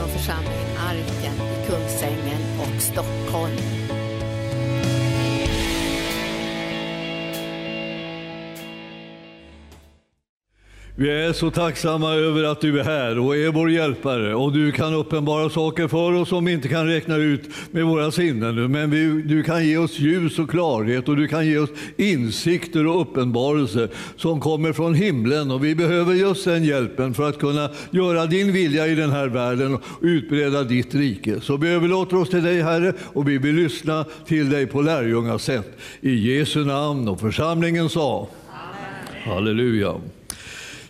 från församlingen Arken i Kungsängen och Stockholm. Vi är så tacksamma över att du är här och är vår hjälpare och du kan uppenbara saker för oss som vi inte kan räkna ut med våra sinnen. Men vi, du kan ge oss ljus och klarhet och du kan ge oss insikter och uppenbarelser som kommer från himlen och vi behöver just den hjälpen för att kunna göra din vilja i den här världen och utbreda ditt rike. Så vi överlåter oss till dig Herre och vi vill lyssna till dig på lärjungasätt. I Jesu namn och församlingen sa Amen. Halleluja.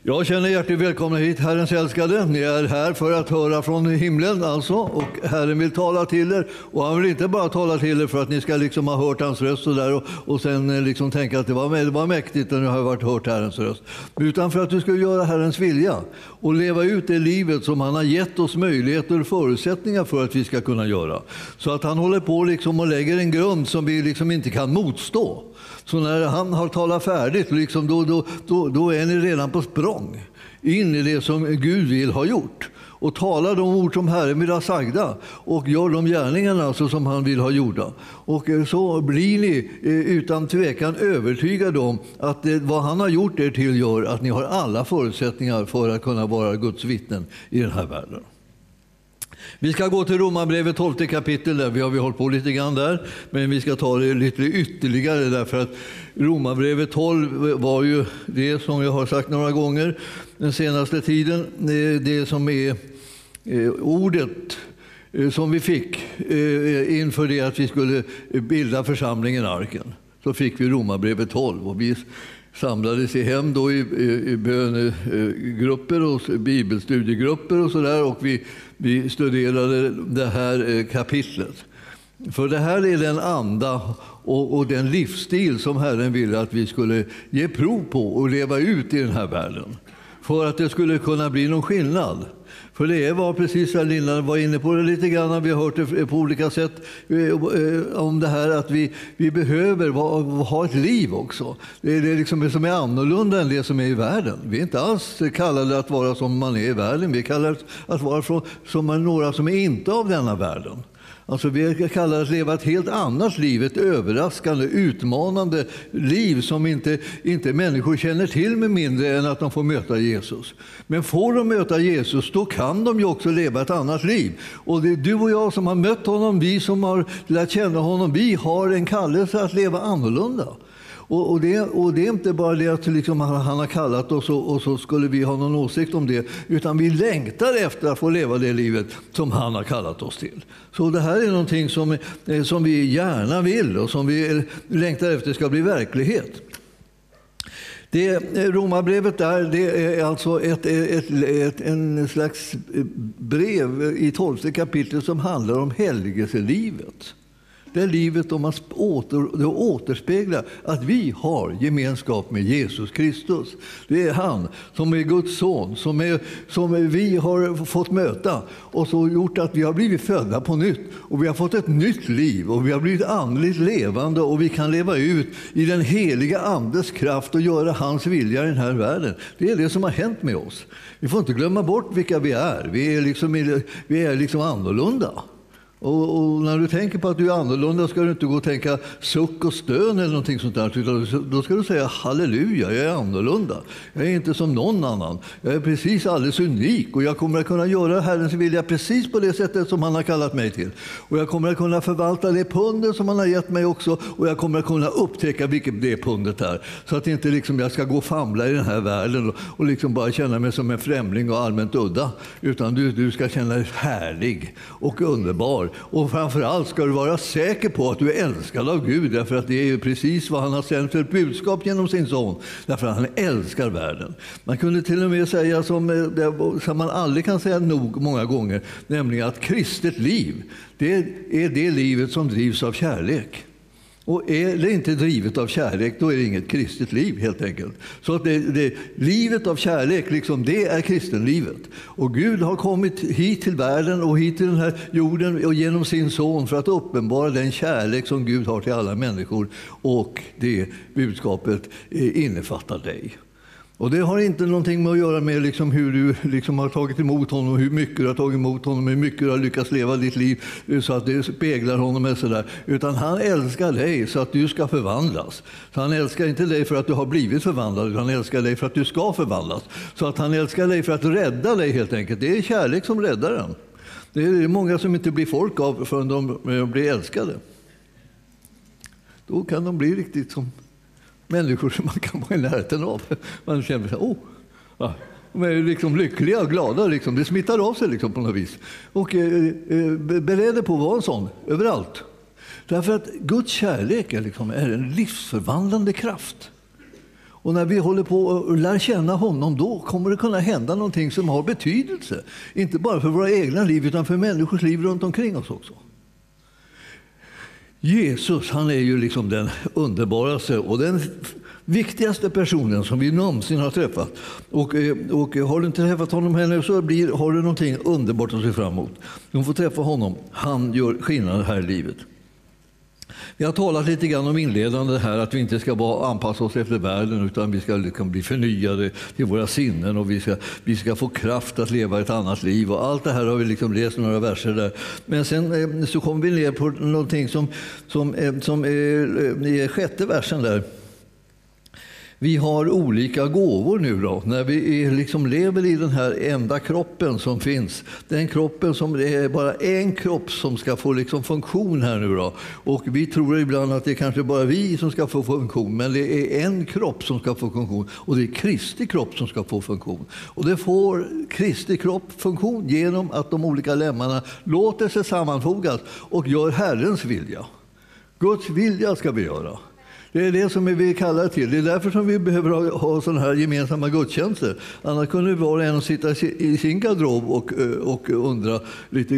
Jag känner hjärtligt välkomna hit, Herrens älskade. Ni är här för att höra från himlen alltså, och Herren vill tala till er. Och han vill inte bara tala till er för att ni ska liksom ha hört hans röst och, där och, och sen eh, liksom tänka att det var, det var mäktigt när ni har varit hört Herrens röst. Utan för att du ska göra Herrens vilja och leva ut det livet som han har gett oss möjligheter och förutsättningar för att vi ska kunna göra. Så att han håller på liksom och lägger en grund som vi liksom inte kan motstå. Så när han har talat färdigt, liksom, då, då, då, då är ni redan på språng in i det som Gud vill ha gjort och talar de ord som Herren vill ha sagda och gör de gärningarna alltså som han vill ha gjorda. Och eh, så blir ni eh, utan tvekan övertygade om att det, vad han har gjort er till gör att ni har alla förutsättningar för att kunna vara Guds vittnen i den här världen. Vi ska gå till Romarbrevet 12 kapitel, där. Vi har vi hållit på lite grann där, men vi ska ta det lite ytterligare därför att Romarbrevet 12 var ju det som jag har sagt några gånger den senaste tiden, det som är eh, ordet eh, som vi fick eh, inför det att vi skulle bilda församlingen Arken. Så fick vi Romarbrevet 12 och vi samlades i hem då i, i, i bönegrupper och bibelstudiegrupper och sådär och vi, vi studerade det här eh, kapitlet. För det här är den anda och, och, den livsstil som Herren ville att vi skulle ge prov på och leva ut i den här världen. För att det skulle kunna bli någon skillnad. För det var precis som Linda var inne på det lite grann, vi har hört det på olika sätt eh, om det här att vi, vi behöver ha ett liv också. Det är liksom det liksom som är annorlunda än det som är i världen. Vi är inte alls kallade att vara som man är i världen, vi är kallade att vara som några som är inte av denna världen. Alltså vi kallar att leva ett helt annat liv, ett överraskande, utmanande liv som inte, inte människor känner till med mindre än att de får möta Jesus. Men får de möta Jesus, då kan de ju också leva ett annat liv. Och det är du och jag som har mött honom, vi som har lärt känna honom, vi har en kallelse att leva annorlunda. Och, och, det, och det är inte bara det att liksom han, har kallat oss och, och, så skulle vi ha någon åsikt om det, utan vi längtar efter att få leva det livet som han har kallat oss till. Så det här är någonting som, eh, som vi gärna vill och som vi eh, längtar efter ska bli verklighet. Det, eh, romabrevet Romarbrevet där, det är alltså ett, ett, ett, en slags brev i tolfte kapitlet som handlar om helgelselivet. Det livet de åter, det återspeglar att vi har gemenskap med Jesus Kristus. Det är han som är Guds son, som, är, som vi har fått möta och så gjort att vi har blivit födda på nytt. Och Vi har fått ett nytt liv och vi har blivit andligt levande och vi kan leva ut i den heliga Andes kraft och göra hans vilja i den här världen. Det är det som har hänt med oss. Vi får inte glömma bort vilka vi är. Vi är liksom, vi är liksom annorlunda. Och, och, när du tänker på att du är annorlunda ska du inte gå och tänka suck och stön eller någonting sånt där. Då ska du säga halleluja, jag är annorlunda. Jag är inte som någon annan. Jag är precis alldeles unik och jag kommer att kunna göra Herrens vilja precis på det sättet som han har kallat mig till. Och jag kommer att kunna förvalta det pundet som han har gett mig också och jag kommer att kunna upptäcka vilket det pundet är. Så att inte liksom jag ska gå och famla i den här världen och, och liksom bara känna mig som en främling och allmänt udda. Utan du, du ska känna dig härlig och underbar och framförallt ska du vara säker på att du är älskad av Gud, därför att det är ju precis vad han har sänt för budskap genom sin son, därför att han älskar världen. Man kunde till och med säga, som, eh, som man aldrig kan säga nog många gånger, nämligen att kristet liv, det är det livet som drivs av kärlek. Och är det inte drivet av kärlek, då är det inget kristet liv helt enkelt. Så att det, det, livet av kärlek, liksom, det är kristenlivet. Och Gud har kommit hit till världen och hit till den här jorden och genom sin son för att uppenbara den kärlek som Gud har till alla människor. Och det budskapet eh, innefattar dig. Och det har inte någonting med att göra med liksom hur du liksom har tagit emot honom, hur mycket du har tagit emot honom, hur mycket du har lyckats leva ditt liv eh, så att det speglar honom. Och så där. Utan han älskar dig så att du ska förvandlas. Så han älskar inte dig för att du har blivit förvandlad, utan han älskar dig för att du ska förvandlas. Så att han älskar dig för att rädda dig helt enkelt. Det är kärlek som räddar en. Det är många som inte blir folk av förrän de eh, blir älskade. Då kan de bli riktigt som människor som man kan vara i närheten av. Man känner sig, oh, ja. De är liksom lyckliga och glada. Liksom. Det smittar av sig liksom på något vis. Och eh, eh på att vara en sån överallt. Därför att Guds kärlek är, liksom, är en livsförvandlande kraft. Och när vi håller på att lära känna honom, då kommer det kunna hända någonting som har betydelse. Inte bara för våra egna liv, utan för människors liv runt omkring oss också. Jesus han är ju liksom den underbaraste och den viktigaste personen som vi någonsin har träffat. Och, eh, och har du inte träffat honom ännu så blir, har du någonting underbart att se fram emot. Du får träffa honom. Han gör skillnad här i livet. Jag har talat lite grann om inledande här, att vi inte ska bara anpassa oss efter världen utan vi ska liksom bli förnyade till våra sinnen och vi ska, vi ska få kraft att leva ett annat liv. Och allt det här har vi liksom läst några verser där. Men sen eh, så kommer vi ner på någonting som, som, eh, som eh, är, är sjätte versen där. Vi har olika gåvor nu då, när vi liksom lever i den här enda kroppen som finns. Den kroppen som det är bara en kropp som ska få liksom funktion här nu då. Och vi tror ibland att det är kanske bara vi som ska få funktion, men det är en kropp som ska få funktion och det är Kristi kropp som ska få funktion. Och det får Kristi kropp funktion genom att de olika lemmarna låter sig sammanfogas och gör Herrens vilja. Guds vilja ska vi göra. Det är det som vi kallar till. Det är därför som vi behöver ha, ha sådana här gemensamma gudstjänster. Annars kunde var och en sitta i sin garderob och, eh, och undra lite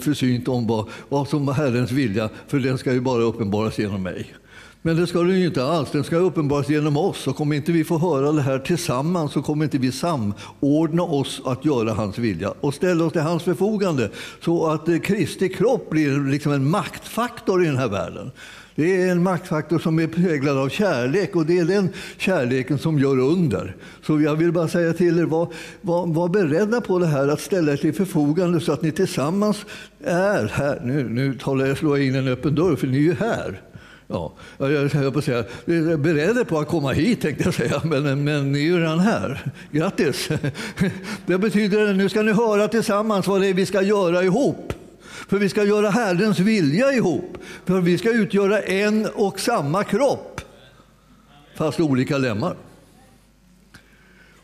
försynt om vad, vad som var Herrens vilja, för den ska ju bara uppenbaras genom mig. Men det ska den ju inte alls. Den ska uppenbaras genom oss. Och om inte vi får höra det här tillsammans så kommer inte vi samordna oss att göra hans vilja och ställa oss till hans förfogande så att eh, Kristi kropp blir liksom en maktfaktor i den här världen. Det är en maktfaktor som är präglad av kärlek och det är den kärleken som gör under. Så jag vill bara säga till er, var, var, var beredda på det här att ställa er till förfogande så att ni tillsammans är här. Nu, nu talar jag slå in en öppen dörr, för ni är ju här. Ja, jag höll på att säga, beredda på att komma hit tänkte jag säga, men, men ni är ju redan här. Grattis! Det betyder att nu ska ni höra tillsammans vad det är vi ska göra ihop. För vi ska göra Herrens vilja ihop. För vi ska utgöra en och samma kropp, fast olika lemmar.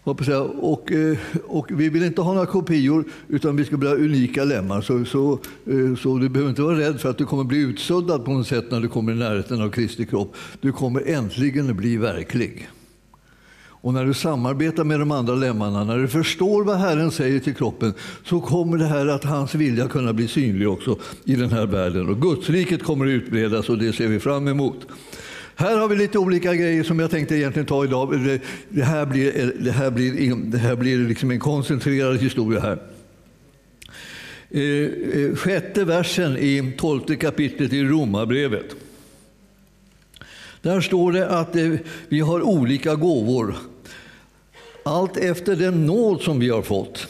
Och, eh, och, vi vill inte ha några kopior, utan vi ska bli unika lemmar. Så, så, eh, så du behöver inte vara rädd för att du kommer bli utsuddad på något sätt när du kommer i närheten av Kristi kropp. Du kommer äntligen bli verklig. Och när du samarbetar med de andra lemmarna, när du förstår vad Herren säger till kroppen, så kommer det här att hans vilja kunna bli synlig också i den här världen. Och Gudsriket kommer att utbredas och det ser vi fram emot. Här har vi lite olika grejer som jag tänkte egentligen ta idag. Det här blir, det här blir, det här blir liksom en koncentrerad historia här. Eh, eh, sjätte versen i tolfte kapitlet i Romarbrevet. Där står det att eh, vi har olika gåvor allt efter den nåd som vi har fått.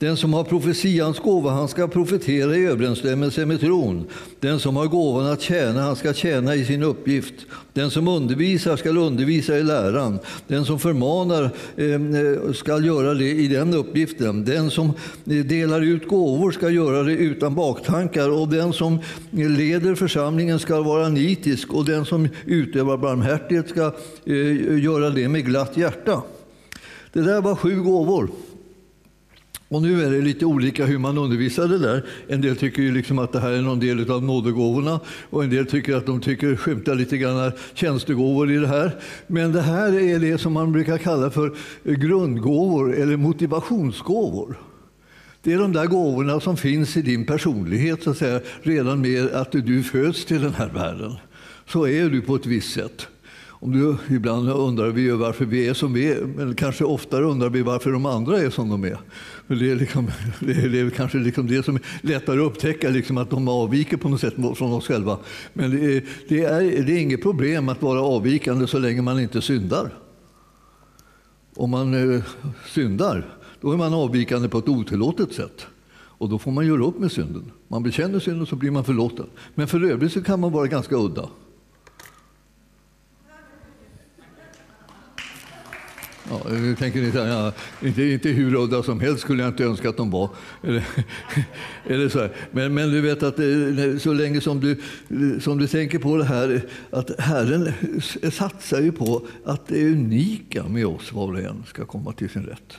Den som har profetians gåva, han ska profetera i överensstämmelse med tron. Den som har gåvan att tjäna, han ska tjäna i sin uppgift. Den som undervisar ska undervisa i läran. Den som förmanar ehm, eh, ska göra det i den uppgiften. Den som eh, delar ut gåvor ska göra det utan baktankar. Och den som leder församlingen ska vara nitisk. Och den som utövar barmhärtighet ska eh, göra det med glatt hjärta. Det där var sju gåvor. Och nu är det lite olika hur man undervisar det där. En del tycker ju liksom att det här är någon del av nådegåvorna och en del tycker att de tycker skymtar lite grann tjänstegåvor i det här. Men det här är det som man brukar kalla för grundgåvor eller motivationsgåvor. Det är de där gåvorna som finns i din personlighet så att säga, redan med att du föds till den här världen. Så är du på ett visst sätt. Om du, ibland undrar vi varför vi är som vi är, men kanske oftare undrar vi varför de andra är som de är. För det, är liksom, det, är, det är kanske liksom det som är lättare att upptäcka, liksom att de avviker på något sätt från oss själva. Men det är, det är, det är inget problem att vara avvikande så länge man inte syndar. om man eh, syndar, då är man avvikande på ett otillåtet sätt. Och då får man göra upp med synden. Man bekänner synden så blir man förlåten. Men för övrigt så kan man vara ganska udda. Ja, nu tänker ni ja, inte, inte hur udda som helst skulle jag inte önska att de var. Eller, eller så här. Men, men du vet att eh, så länge som du, som du tänker på det här, att Herren satsar ju på att det unika med oss var och en ska komma till sin rätt.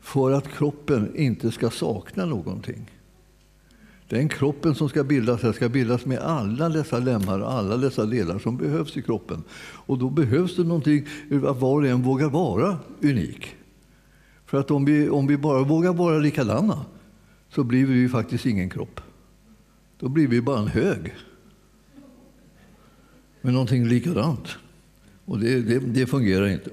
För att kroppen inte ska sakna någonting. Den kroppen som ska bildas ska bildas med alla dessa lemmar och alla dessa delar som behövs i kroppen. Och då behövs det någonting att var och en vågar vara unik. För att om vi, om vi bara vågar vara likadana så blir vi faktiskt ingen kropp. Då blir vi bara en hög. med någonting likadant. Och det, det, det fungerar inte.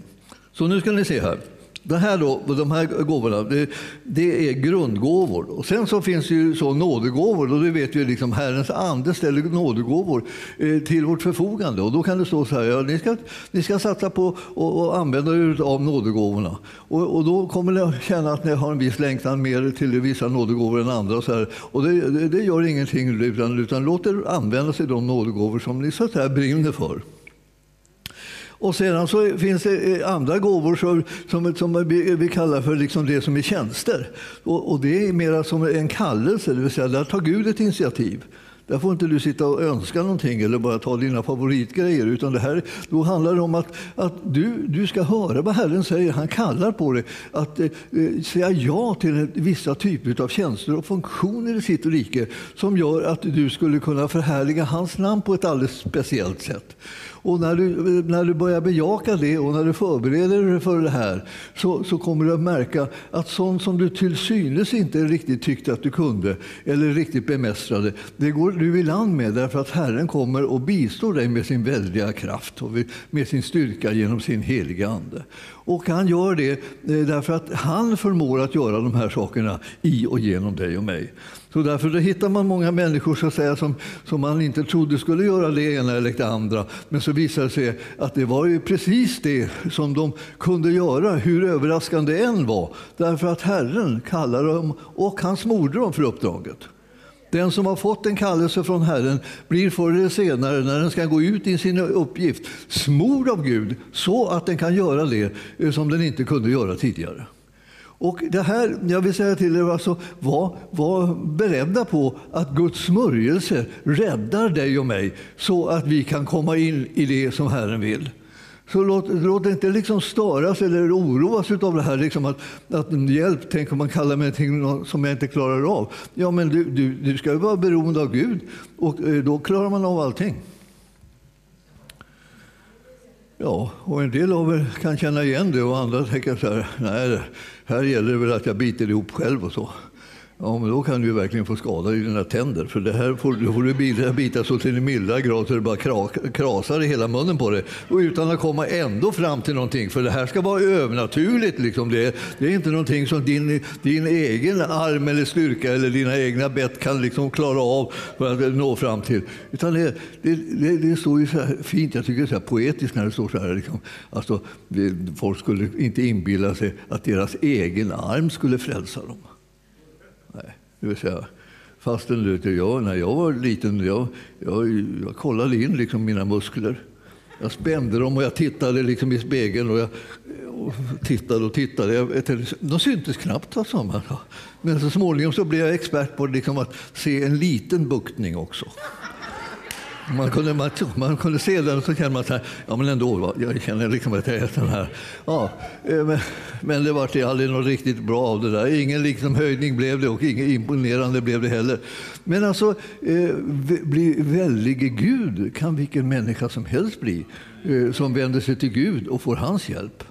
Så nu ska ni se här. Det här då, de här gåvorna, det, det, är grundgåvor. Och sen så finns det ju så nådegåvor. Och det vet vi liksom, Herrens ande ställer nådegåvor eh, till vårt förfogande. Och då kan det stå så här, ja, ni, ska, ni ska satsa på att använda er av nådegåvorna. Och, och, då kommer ni att känna att ni har en viss längtan mer till vissa nådegåvor än andra. Och så här. Och det, det, det gör ingenting, utan, utan låt er använda sig av de nådegåvor som ni så att säga brinner för. Och sedan så finns det eh, andra gåvor som, som, som vi kallar för liksom det som är tjänster. Och, och det är mer som en kallelse, det vill säga där tar Gud ett initiativ. Där får inte du sitta och önska någonting eller bara ta dina favoritgrejer. Utan det här, då handlar det om att, att du, du ska höra vad Herren säger. Han kallar på dig att eh, eh, säga ja till vissa typer av tjänster och funktioner i sitt rike som gör att du skulle kunna förhärliga hans namn på ett alldeles speciellt sätt. Och när du, när du börjar bejaka det och när du förbereder dig för det här så, så kommer du att märka att sånt som du till synes inte riktigt tyckte att du kunde eller riktigt bemästrade, det går du i land med därför att Herren kommer och bistår dig med sin väldiga kraft och med sin styrka genom sin heliga Ande. Och han gör det eh, därför att han förmår att göra de här sakerna i och genom dig och mig. Så därför då hittar man många människor så att säga, som, som man inte trodde skulle göra det ena eller det andra. Men så visar det sig att det var ju precis det som de kunde göra, hur överraskande det än var. Därför att Herren kallade dem och han smorde dem för uppdraget. Den som har fått en kallelse från Herren blir förr eller senare, när den ska gå ut i sin uppgift, smord av Gud så att den kan göra det eh, som den inte kunde göra tidigare. Och det här, jag vill säga till er, alltså, var, var beredda på att Guds smörjelse räddar dig och mig så att vi kan komma in i det som Herren vill. Så låt, låt inte liksom störas eller oroas av det här. Liksom att, att hjälp, tänk om man kallar mig något som jag inte klarar av. Ja, men du, du, du ska ju vara beroende av Gud och eh, då klarar man av allting. Ja, och en del av er kan känna igen det och andra tänker så här, nej, här gäller det väl att jag biter ihop själv och så. Ja, men då kan du verkligen få skada i dina tänder. För det här får, då får du bita, bita så till en milda grad så det bara krak, krasar i hela munnen på dig. Och utan att komma ändå fram till någonting. För det här ska vara övernaturligt. Liksom. Det, det är inte någonting som din, din egen arm eller styrka eller dina egna bett kan liksom klara av för att nå fram till. Utan det, det, det, det står ju så här fint, jag tycker det är så poetiskt när det står så här. Liksom. Alltså, folk skulle inte inbilla sig att deras egen arm skulle frälsa dem. Det vill säga, fastän jag, när jag var liten, jag, jag, jag kollade in liksom mina muskler. Jag spände dem och jag tittade liksom i spegeln och jag och tittade och tittade. Jag, de syntes knappt. Alltså. Men så småningom så blev jag expert på liksom att se en liten buktning också. Man kunde, man, man kunde se den och så kände man så här, ja men ändå, jag känner liksom att jag är sån här. Ja, eh, men, men det var aldrig något riktigt bra av det där. Ingen liksom höjning blev det och inget imponerande blev det heller. Men alltså, eh, bli väldig Gud kan vilken människa som helst bli eh, som vänder sig till Gud och får hans hjälp.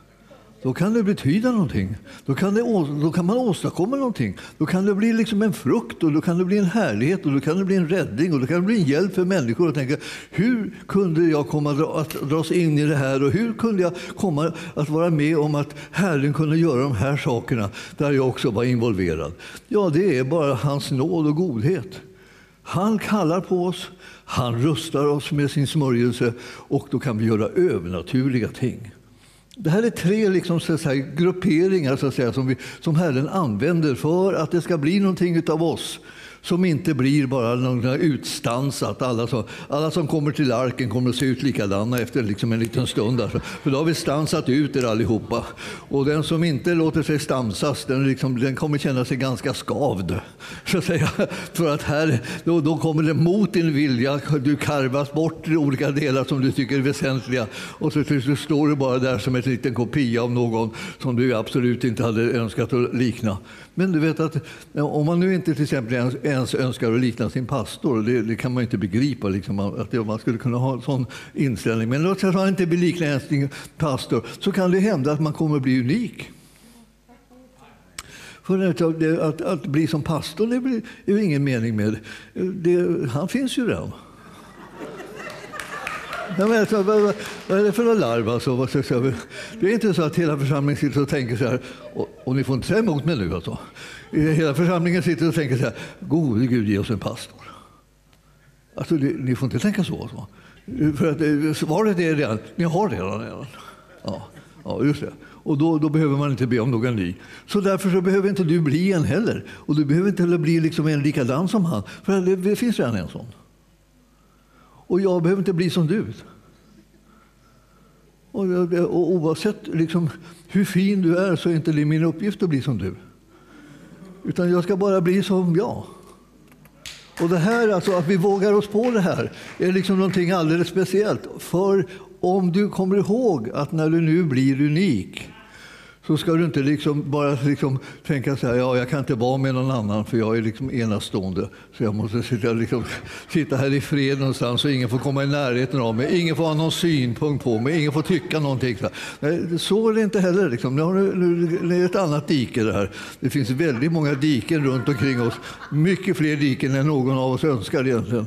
Då kan det betyda någonting. Då kan, det, då kan man åstadkomma någonting. Då kan det bli liksom en frukt och då kan det bli en härlighet och då kan det bli en räddning och då kan det bli en hjälp för människor att tänka hur kunde jag komma att dras in i det här och hur kunde jag komma att vara med om att Herren kunde göra de här sakerna där jag också var involverad. Ja, det är bara hans nåd och godhet. Han kallar på oss, han rustar oss med sin smörjelse och då kan vi göra övernaturliga ting. Det här är tre liksom, så säga, grupperingar så att säga, som, vi, som Herren använder för att det ska bli någonting av oss som inte blir bara något utstansat. Alla som, alla som kommer till arken kommer att se ut likadana efter liksom en liten stund. Alltså. För då har vi stansat ut er allihopa. Och den som inte låter sig stansas, den, liksom, den kommer känna sig ganska skavd. Så att säga. För att här, då, då kommer det mot din vilja, du karvas bort i olika delar som du tycker är väsentliga. Och så, så står du bara där som en liten kopia av någon som du absolut inte hade önskat att likna. Men du vet att om man nu inte till exempel ens, ens önskar att likna sin pastor, det, det kan man inte begripa liksom, att det, man skulle kunna ha en sån inställning. Men låt säga att man inte vill likna ens sin pastor, så kan det hända att man kommer att bli unik. För att, att, att bli som pastor det är ju ingen mening med. Det, han finns ju redan. Jag menar, vad, vad, vad är det för larv? Alltså? Det är inte så att hela församlingen sitter och tänker så här, och, och ni får inte säga emot mig nu alltså. Hela församlingen sitter och tänker så här, gode Gud ge oss en pastor. Alltså, det, ni får inte tänka så. Alltså. För att eh, svaret är redan, ni har redan en. Ja, ja, just det. Och då, då, behöver man inte be om någon ny. Så därför så behöver inte du bli en heller. Och du behöver inte heller bli liksom en likadan som han. För det, det finns redan en sån. Och jag behöver inte bli som du. Och, och oavsett liksom, hur fin du är så är inte det min uppgift att bli som du. Utan jag ska bara bli som jag. Och det här, alltså att vi vågar oss på det här, är liksom någonting alldeles speciellt. För om du kommer ihåg att när du nu blir unik, så ska du inte liksom bara liksom tänka så här, ja, jag kan inte vara med någon annan för jag är liksom enastående. Så jag måste sitta, liksom, sitta här i fred någonstans så ingen får komma i närheten av mig. Ingen får ha någon synpunkt på mig, ingen får tycka någonting. Så, så är det inte heller. Liksom. Nu, nu, det är ett annat dike det här. Det finns väldigt många diken runt omkring oss. Mycket fler diken än någon av oss önskar egentligen.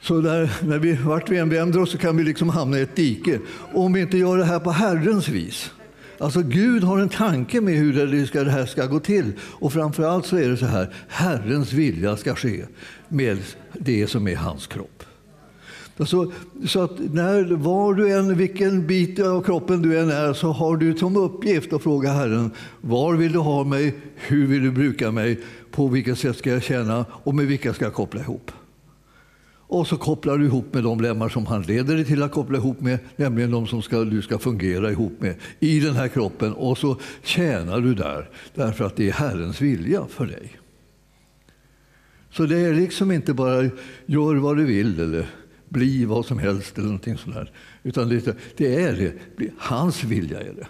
Så där, när vi, vart vi än vänder oss så kan vi liksom hamna i ett dike. Om vi inte gör det här på Herrens vis Alltså Gud har en tanke med hur det, ska, det här ska gå till. Och framför allt så är det så här, Herrens vilja ska ske med det som är hans kropp. Alltså, så att när, var du än, vilken bit av kroppen du än är så har du som uppgift att fråga Herren, var vill du ha mig, hur vill du bruka mig, på vilket sätt ska jag tjäna och med vilka ska jag koppla ihop. Och så kopplar du ihop med de lemmar som han leder dig till att koppla ihop med, nämligen de som ska, du ska fungera ihop med i den här kroppen. Och så tjänar du där, därför att det är Herrens vilja för dig. Så det är liksom inte bara gör vad du vill eller bli vad som helst eller någonting sådär. Utan det, det är det. Hans vilja är det.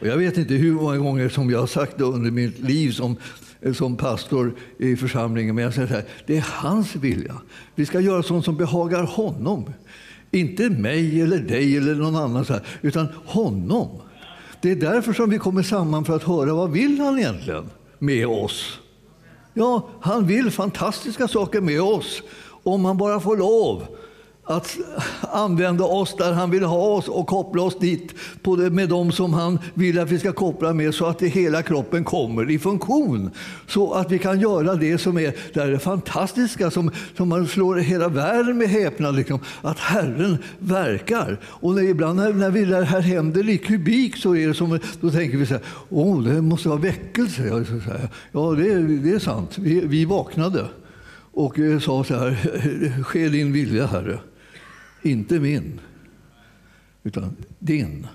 Och jag vet inte hur många gånger som jag har sagt det under mitt liv som Eh, som pastor i församlingen. Men jag säger så här, det är hans vilja. Vi ska göra sånt som behagar honom. Inte mig eller dig eller någon annan, så här, utan honom. Det är därför som vi kommer samman för att höra vad vill han egentligen med oss. Ja, han vill fantastiska saker med oss om han bara får lov att använda oss där han vill ha oss och koppla oss dit på det, med dem som han vill att vi ska koppla med så att det, hela kroppen kommer i funktion. Så att vi kan göra det som är det, är det fantastiska som, som man slår hela världen med häpnad. Liksom, att Herren verkar. Och när, ibland när, när vi där här händer i kubik så är det som, då tänker vi så här, oh, det måste vara väckelse. Ja, det, det är sant. Vi, vi vaknade och eh, sa så här, ske din vilja Herre. Inte min, utan din.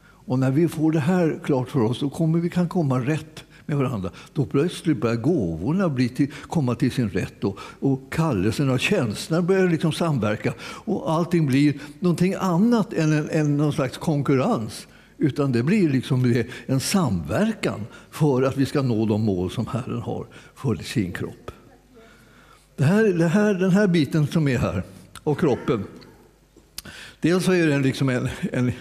Och när vi får det här klart för oss, då kommer vi kan komma rätt med varandra. Då plötsligt börjar gåvorna bli till, komma till sin rätt och, och kallelsen och tjänsterna börjar liksom samverka. Och allting blir någonting annat än, en, än någon slags konkurrens. Utan det blir liksom en samverkan för att vi ska nå de mål som Herren har för sin kropp. Det här, det här, den här biten som är här, och kroppen, Dels så är den liksom en, en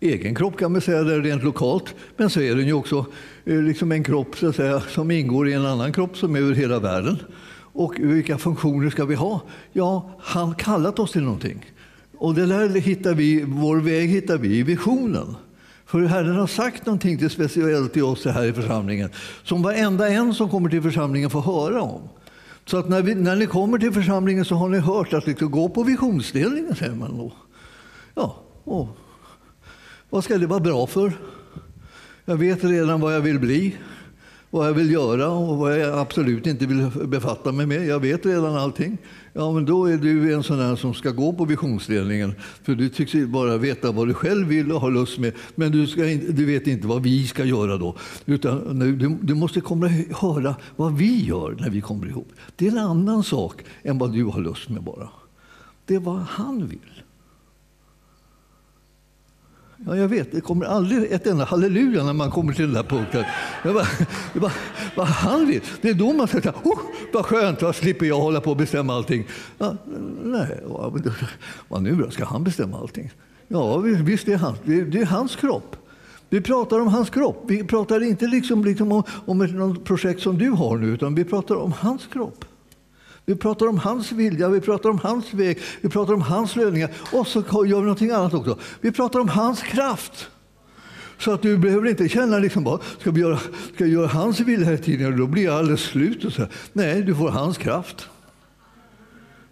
egen kropp kan man säga, där rent lokalt. Men så är den ju också eh, liksom en kropp så att säga, som ingår i en annan kropp som är över hela världen. Och vilka funktioner ska vi ha? Ja, han kallat oss till någonting. Och det där hittar vi, vår väg hittar vi i visionen. För Herren har sagt någonting till speciellt till oss här i församlingen som varenda en som kommer till församlingen får höra om. Så att när, vi, när ni kommer till församlingen så har ni hört att liksom, gå på visionsdelningen, säger man då. Ja, och Vad ska det vara bra för? Jag vet redan vad jag vill bli, vad jag vill göra och vad jag absolut inte vill befatta mig med. Jag vet redan allting. Ja, men då är du en sån där som ska gå på visionsledningen. För du tycks bara veta vad du själv vill och har lust med. Men du, ska in, du vet inte vad vi ska göra då. Utan du, du måste komma och höra vad vi gör när vi kommer ihop. Det är en annan sak än vad du har lust med bara. Det är vad han vill. Ja, jag vet, det kommer aldrig ett enda halleluja när man kommer till den där punkten. Jag bara, jag bara, vad han vill. Det är då man säger oh, vad skönt, vad slipper jag hålla på och bestämma allting. Ja, nej, vad, vad nu då? Ska han bestämma allting? Ja, visst, det är, han, det, är, det är hans kropp. Vi pratar om hans kropp. Vi pratar inte liksom, liksom om, om ett projekt som du har nu, utan vi pratar om hans kropp. Vi pratar om hans vilja, vi pratar om hans väg, vi pratar om hans lösningar. Och så gör vi någonting annat också. Vi pratar om hans kraft. Så att du behöver inte känna liksom bara, ska vi göra, ska jag göra hans vilja hela tiden, då blir jag alldeles slut. Och så. Nej, du får hans kraft.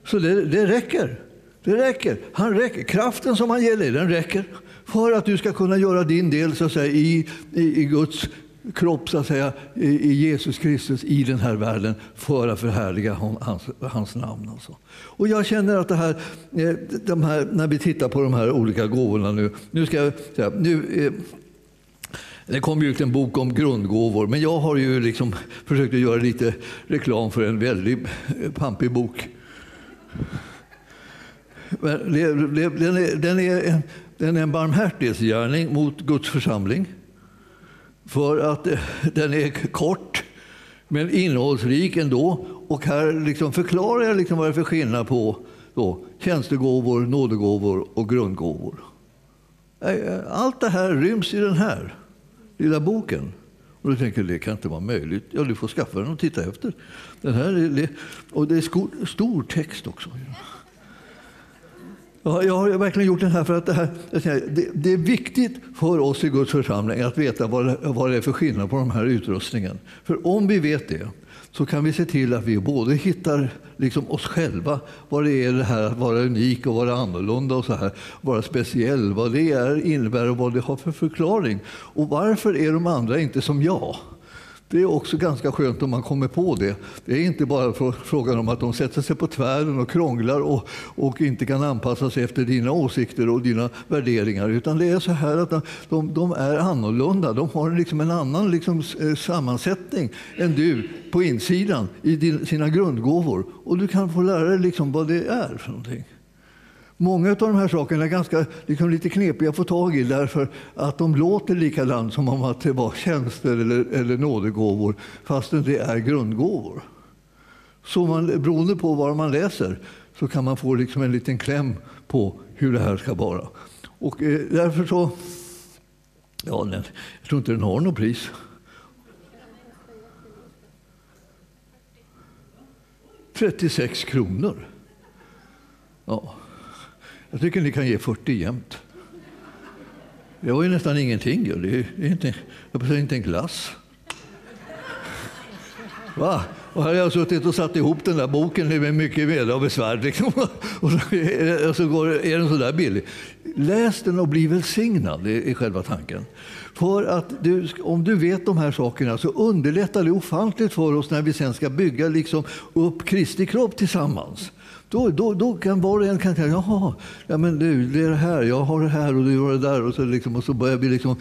Så det, det räcker. Det räcker. Han räcker. Kraften som han ger dig, den räcker för att du ska kunna göra din del så att säga, i, i, i Guds kropp så att säga, i Jesus Kristus i den här världen för att förhärliga hans, hans namn. Alltså. Och jag känner att det här, eh, de här, när vi tittar på de här olika gåvorna nu, nu ska jag säga, nu, eh, det kom ut en bok om grundgåvor, men jag har ju liksom försökt att göra lite reklam för en väldigt pampig bok. Den är, den är, den är en barmhärtighetsgärning mot Guds församling. För att eh, den är kort, men innehållsrik ändå. Och här liksom förklarar jag liksom vad det är för skillnad på då, tjänstegåvor, nådegåvor och grundgåvor. Eh, eh, allt det här ryms i den här lilla boken. Och du tänker, det kan inte vara möjligt. Ja, du får skaffa den och titta efter. Den här är, och det är stor text också. Jag har verkligen gjort den här för att det, här, det, är viktigt för oss i Guds församling att veta vad det, vad det är för skillnad på de här utrustningen. För om vi vet det så kan vi se till att vi både hittar liksom oss själva, vad det är det här att vara unik och vara annorlunda och så här, vara speciell, vad det är, innebär och vad det har för förklaring. Och varför är de andra inte som jag? Det är också ganska skönt om man kommer på det. Det är inte bara frågan om att de sätter sig på tvären och krånglar och, och inte kan anpassa sig efter dina åsikter och dina värderingar. Utan det är så här att de, de är annorlunda. De har liksom en annan liksom eh, sammansättning än du på insidan i din, sina grundgåvor. Och du kan få lära dig liksom vad det är för någonting. Många av de här sakerna är ganska liksom, lite knepiga att få tag i därför att de låter likadant som om att det var tjänster eller, eller nådegåvor fastän det är grundgåvor. Så man, beroende på vad man läser så kan man få liksom en liten kläm på hur det här ska vara. Och eh, därför så... Ja, nej, jag tror inte den har något pris. Trettiosex kronor. Ja. Jag tycker ni kan ge 40 jämt. Det var ju nästan ingenting. Det är inte, jag säga, inte en glass. Va? Och här har jag suttit och satt ihop den där boken med mycket möda och besvär. Liksom. Och så, går, är den så där billig. Läs den och bli välsignad, det är själva tanken. För att du, om du vet de här sakerna så underlättar det ofantligt för oss när vi sen ska bygga liksom upp Kristi kropp tillsammans. Då, då, då kan var och en kan tänka, jaha, ja, men du, det är det här, jag har det här och du har det där. Och så, liksom, och så börjar vi liksom,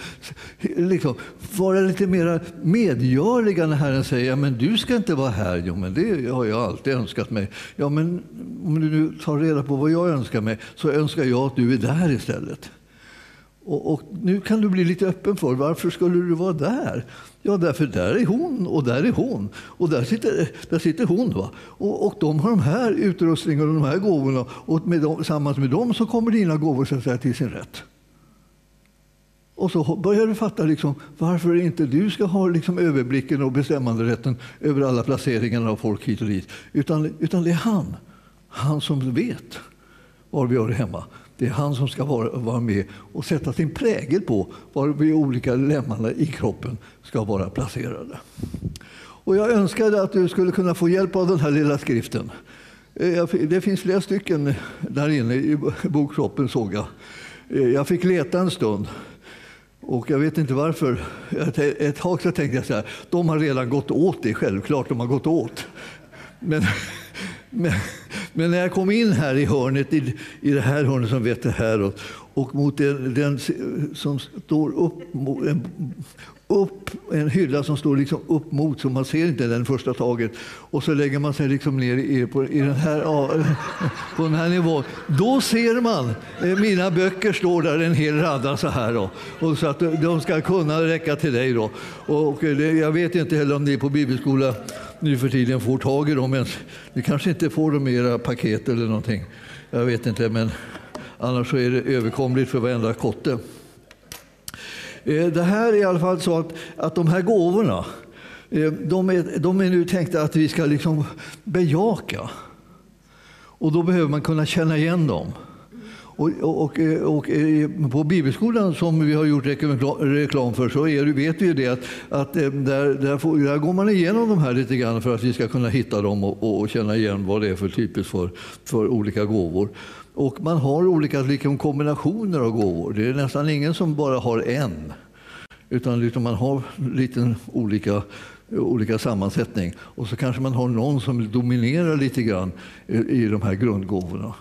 liksom vara lite mer medgörliga när Herren säger, ja, men du ska inte vara här. Jo, men det har jag alltid önskat mig. Ja, men om du nu tar reda på vad jag önskar mig så önskar jag att du är där istället. Och, och, nu kan du bli lite öppen för varför skulle du vara där? Ja, därför där är hon och där är hon och där sitter, där sitter hon. Va? Och, och de har de här utrustningarna och de här gåvorna och med dem, tillsammans med dem så kommer dina gåvor så att säga, till sin rätt. Och så börjar du fatta liksom, varför inte du ska ha liksom överblicken och bestämmanderätten över alla placeringar av folk hit och dit. Utan, utan det är han, han som vet var vi har det hemma. Det är han som ska vara, vara med och sätta sin prägel på var de olika lemmarna i kroppen ska vara placerade. Och jag önskade att du skulle kunna få hjälp av den här lilla skriften. Eh, det finns flera stycken där inne i bokkroppen såg jag. Eh, jag fick leta en stund. Och jag vet inte varför. Ett tag så tänkte jag så här, de har redan gått åt det, självklart de har gått åt. Men, men, men när jag kom in här i hörnet, i, i det här hörnet som vetter häråt och mot den, den som står upp, upp, en hylla som står liksom upp mot, så man ser inte den första taget. Och så lägger man sig liksom ner i, på, i den här, på den här nivån. Då ser man, eh, mina böcker står där en hel radda så här. Då. Och så att de ska kunna räcka till dig. Då. Och det, jag vet inte heller om ni på bibelskola nu för tiden får tag i dem ens. Ni kanske inte får dem i era paket eller någonting. Jag vet inte, men annars är det överkomligt för varenda kotte. Eh, det här är i alla fall så att, att de här gåvorna, eh, de är, de är nu tänkta att vi ska liksom bejaka. Och då behöver man kunna känna igen dem. Och, och, och, eh, och, på Bibelskolan som vi har gjort reklam för så är, vet vi det att, att där, där, får, där, går man igenom de här lite grann för att vi ska kunna hitta dem och, känna igen vad det är för typiskt för, för olika gåvor. Och man har olika liksom, kombinationer av gåvor. Det är nästan ingen som bara har en. Utan liksom man har lite olika, olika sammansättning. Och så kanske man har någon som dominerar lite grann i, i de här grundgåvorna.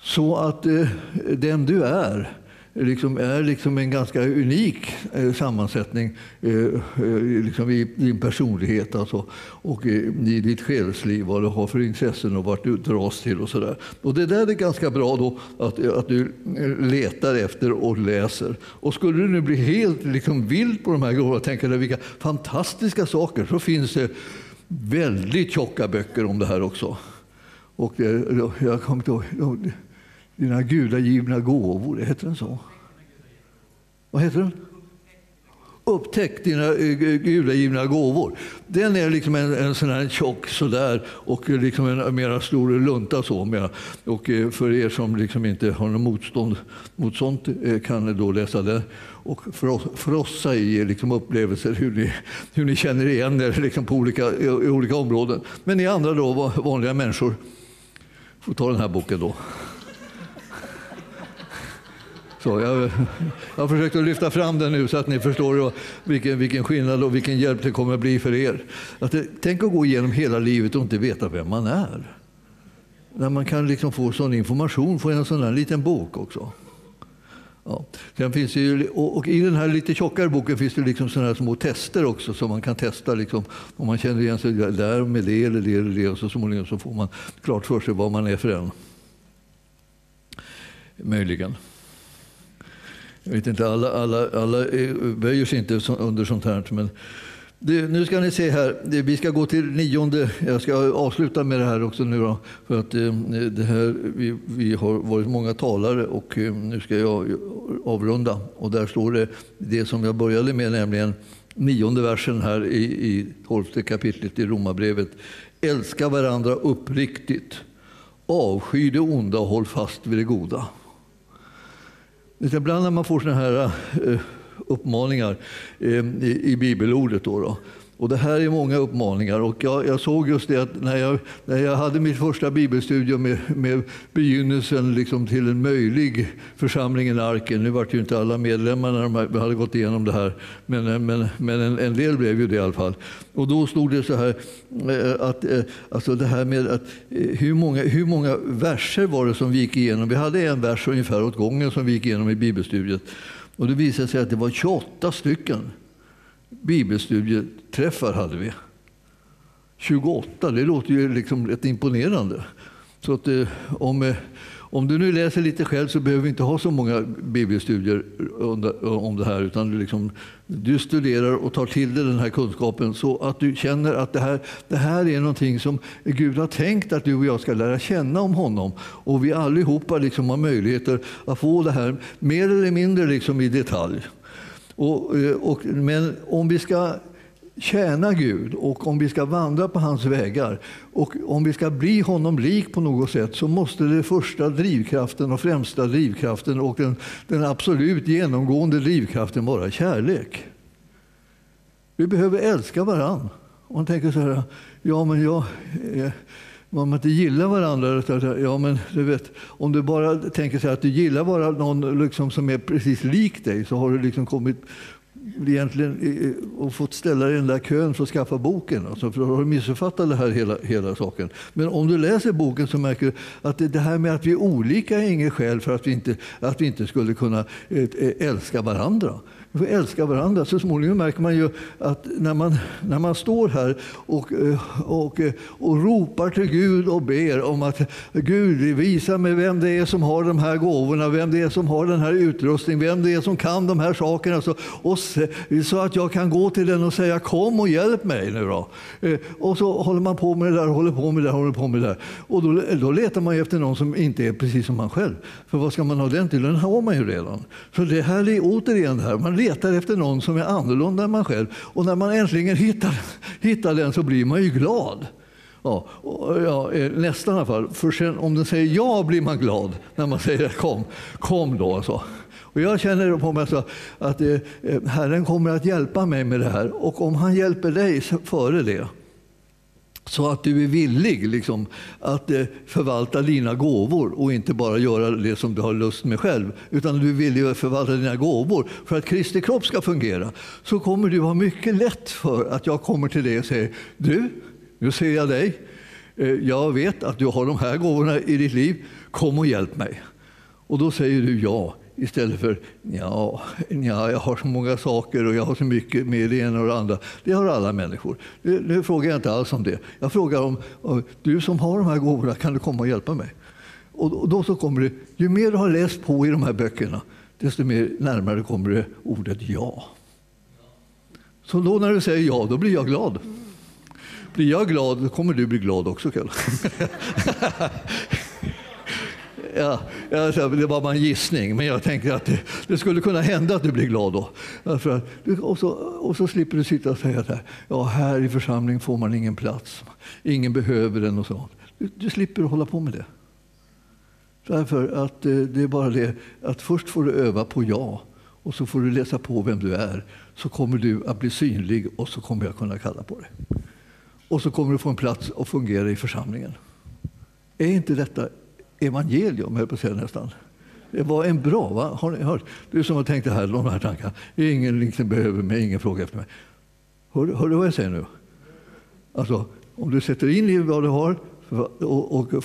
Så att eh, den du är liksom är liksom en ganska unik eh, sammansättning eh, eh, liksom i din personlighet alltså, och i ditt själsliv, vad du har för intressen och vart du dras till. och så där. Och Det där är ganska bra då att, att du letar efter och läser. Och skulle du nu bli helt liksom vild på de här grejerna och tänka dig vilka fantastiska saker så finns det väldigt tjocka böcker om det här också. Och jag kommer inte ihåg, dina gudagivna gåvor, heter den så? Vad heter den? Upptäck dina eh, gudagivna gåvor. Den är liksom en, en sån här tjock sådär och liksom en mera stor lunta. Så mera. Och eh, för er som liksom inte har något motstånd mot sånt eh, kan då läsa den och frossa i liksom upplevelser hur ni, hur ni känner igen er liksom på olika, i olika områden. Men ni andra då, vanliga människor, får ta den här boken då. Så jag, jag har försökt att lyfta fram den nu så att ni förstår vilken, vilken skillnad och vilken hjälp det kommer att bli för er. Att det, tänk att gå igenom hela livet och inte veta vem man är. När man kan liksom få sån information, få en sån här liten bok också. Ja. Sen finns ju, och, I den här lite tjockare boken finns det liksom såna här små tester också som man kan testa liksom, om man känner igen sig där med det eller det eller det och så småningom så får man klart för sig vad man är för en. Möjligen. Jag vet inte, alla, alla, alla böjer sig inte under sånt här. Men det, nu ska ni se här, vi ska gå till nionde. Jag ska avsluta med det här också nu då, för att eh, det här, vi, vi har varit många talare och eh, nu ska jag avrunda. Och där står det det som jag började med, nämligen nionde versen här i, i tolfte kapitlet i Romarbrevet. Älska varandra uppriktigt. Avsky det onda och håll fast vid det goda. Ibland när man får sådana här eh, uppmaningar eh, i bibelordet då, då, och det här är många uppmaningar. Och jag, jag, såg just det att när jag, när jag hade mitt första bibelstudium med, med begynnelsen liksom till en möjlig församling i Arken. Nu var ju inte alla medlemmar när de hade gått igenom det här, men, men, men en, en, del blev ju det i alla fall. Och då stod det så här, eh, att, eh, alltså det här med att, eh, hur, många, hur många verser var det som vi gick igenom? Vi hade en vers ungefär åt gången som vi gick igenom i bibelstudiet. Och det visade sig att det var 28 stycken bibelstudieträffar hade vi. 28, det låter ju liksom rätt imponerande. Så att, eh, om, eh, om du nu läser lite själv så behöver vi inte ha så många bibelstudier eh, om det här. Utan du, liksom, du studerar och tar till dig den här kunskapen så att du känner att det här, det här är någonting som Gud har tänkt att du och jag ska lära känna om honom. Och vi allihopa liksom har möjligheter att få det här mer eller mindre liksom i detalj. Och, eh, och, men om vi ska tjäna Gud och om vi ska vandra på hans vägar och om vi ska bli honom lik på något sätt så måste den första drivkraften och främsta drivkraften och den, den absolut genomgående drivkraften vara kärlek. Vi behöver älska varann. Man tänker så här, ja men jag, eh, man inte gillar varandra, ja men du vet, om du bara tänker sig att du gillar bara någon liksom som är precis lik dig så har du liksom kommit egentligen och fått ställa dig i den där kön för att skaffa boken. Alltså, för då har du missuppfattat det här hela, hela saken. Men om du läser boken så märker du att det här med att vi är olika är inget skäl för att vi inte, att vi inte skulle kunna eh, älska varandra. Vi får älska varandra. Så småningom märker man ju att när man, när man står här och, eh, och, eh, och ropar till Gud och ber om att Gud visa mig vem det är som har de här gåvorna, vem det är som har den här utrustningen, vem det är som kan de här sakerna. Så, och så att jag kan gå till den och säga kom och hjälp mig nu då. Eh, och så håller man på med det där, håller på med det där, håller på med det där. Och då, då letar man efter någon som inte är precis som man själv. För vad ska man ha den till? Den har man ju redan. Så det här är återigen det här. Man letar efter någon som är annorlunda än man själv. Och när man äntligen hittar, hittar den så blir man ju glad. Ja, ja, eh, nästan i alla fall. För sen, om den säger ja blir man glad när man säger kom, kom då. Alltså. Och jag känner på mig så att eh, eh, Herren kommer att hjälpa mig med det här. Och om han hjälper dig före det, så att du är villig liksom, att eh, förvalta dina gåvor och inte bara göra det som du har lust med själv. Utan du är villig att förvalta dina gåvor för att Kristi kropp ska fungera. Så kommer du ha mycket lätt för att jag kommer till dig och säger Du, nu ser jag dig. Eh, jag vet att du har de här gåvorna i ditt liv. Kom och hjälp mig. Och då säger du ja. Istället för ja, ja, jag har så många saker och jag har så mycket med det ena och det andra. Det har alla människor. Nu, nu frågar jag inte alls om det. Jag frågar om, om du som har de här gåvorna, kan du komma och hjälpa mig? Och då så kommer det, ju mer du har läst på i de här böckerna, desto mer närmare kommer det ordet ja. Så då när du säger ja, då blir jag glad. Blir jag glad, då kommer du bli glad också, Kalle. ja, det var bara en gissning, men jag tänker att det, det, skulle kunna hända att du blir glad då. Och, så, och så slipper du sitta och säga att ja, här i församlingen får man ingen plats, ingen behöver den och så. Du, du slipper hålla på med det. Därför att eh, det är bara det att först får du öva på ja och så får du läsa på vem du är. Så kommer du att bli synlig och så kommer jag kunna kalla på dig. Och så kommer du få en plats och fungera i församlingen. Är inte detta evangelium, höll på att säga nästan. Det var en bra, va? har ni hört? Du som har tänkt det här, de här tankarna. Ingen liksom behöver mig, ingen frågar efter mig. Hör, hör, du vad jag säger nu? Alltså, om du sätter in i vad du har och, och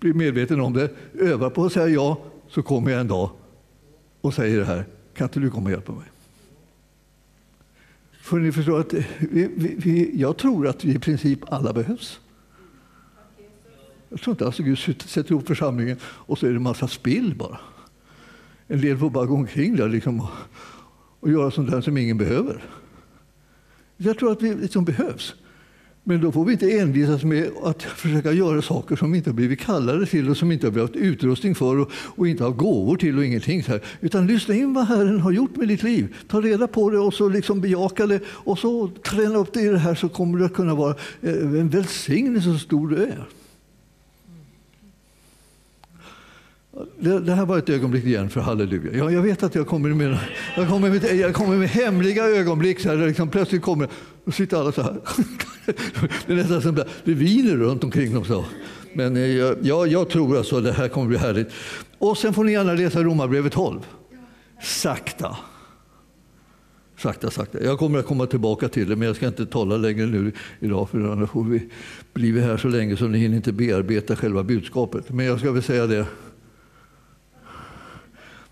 blir medveten om det, övar på att säga ja, så kommer jag en dag och säger det här. Kan inte du komma och hjälpa mig? För ni förstår att vi, vi, vi, jag tror att vi i princip alla behövs. Jag tror inte alltså Gud sätter ihop församlingen och så är det en massa spill bara. En del får bara gå omkring där liksom och, och göra sånt där som ingen behöver. Jag tror att vi liksom behövs. Men då får vi inte envisas med att försöka göra saker som vi inte har blivit kallade till och som inte har haft utrustning för och, och, inte har gåvor till och ingenting. Så här. Utan lyssna in vad Herren har gjort med ditt liv. Ta reda på det och så liksom bejaka det och så träna upp dig i det här så kommer det att kunna vara eh, en välsignelse så stor du är. Det, det, här var ett ögonblick igen för halleluja. Ja, jag vet att jag kommer med, jag kommer med, jag kommer med hemliga ögonblick. Så här, där liksom plötsligt kommer och sitter alla så här. Det är nästan som det viner runt omkring dem. Så. Men eh, jag, jag tror alltså att det här kommer bli härligt. Och sen får ni gärna läsa Romarbrevet 12. Sakta. Sakta, sakta. Jag kommer att komma tillbaka till det, men jag ska inte tala längre nu idag för annars får vi bli här så länge så ni hinner inte bearbeta själva budskapet. Men jag ska väl säga det.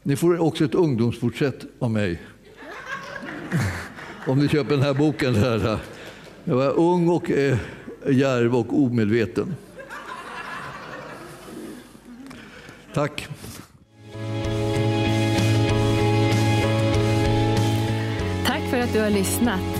Ni får också ett ungdomsporträtt av mig. Om ni köper den här boken. Här. Jag var ung och eh, djärv och omedveten. Tack. Tack för att du har lyssnat.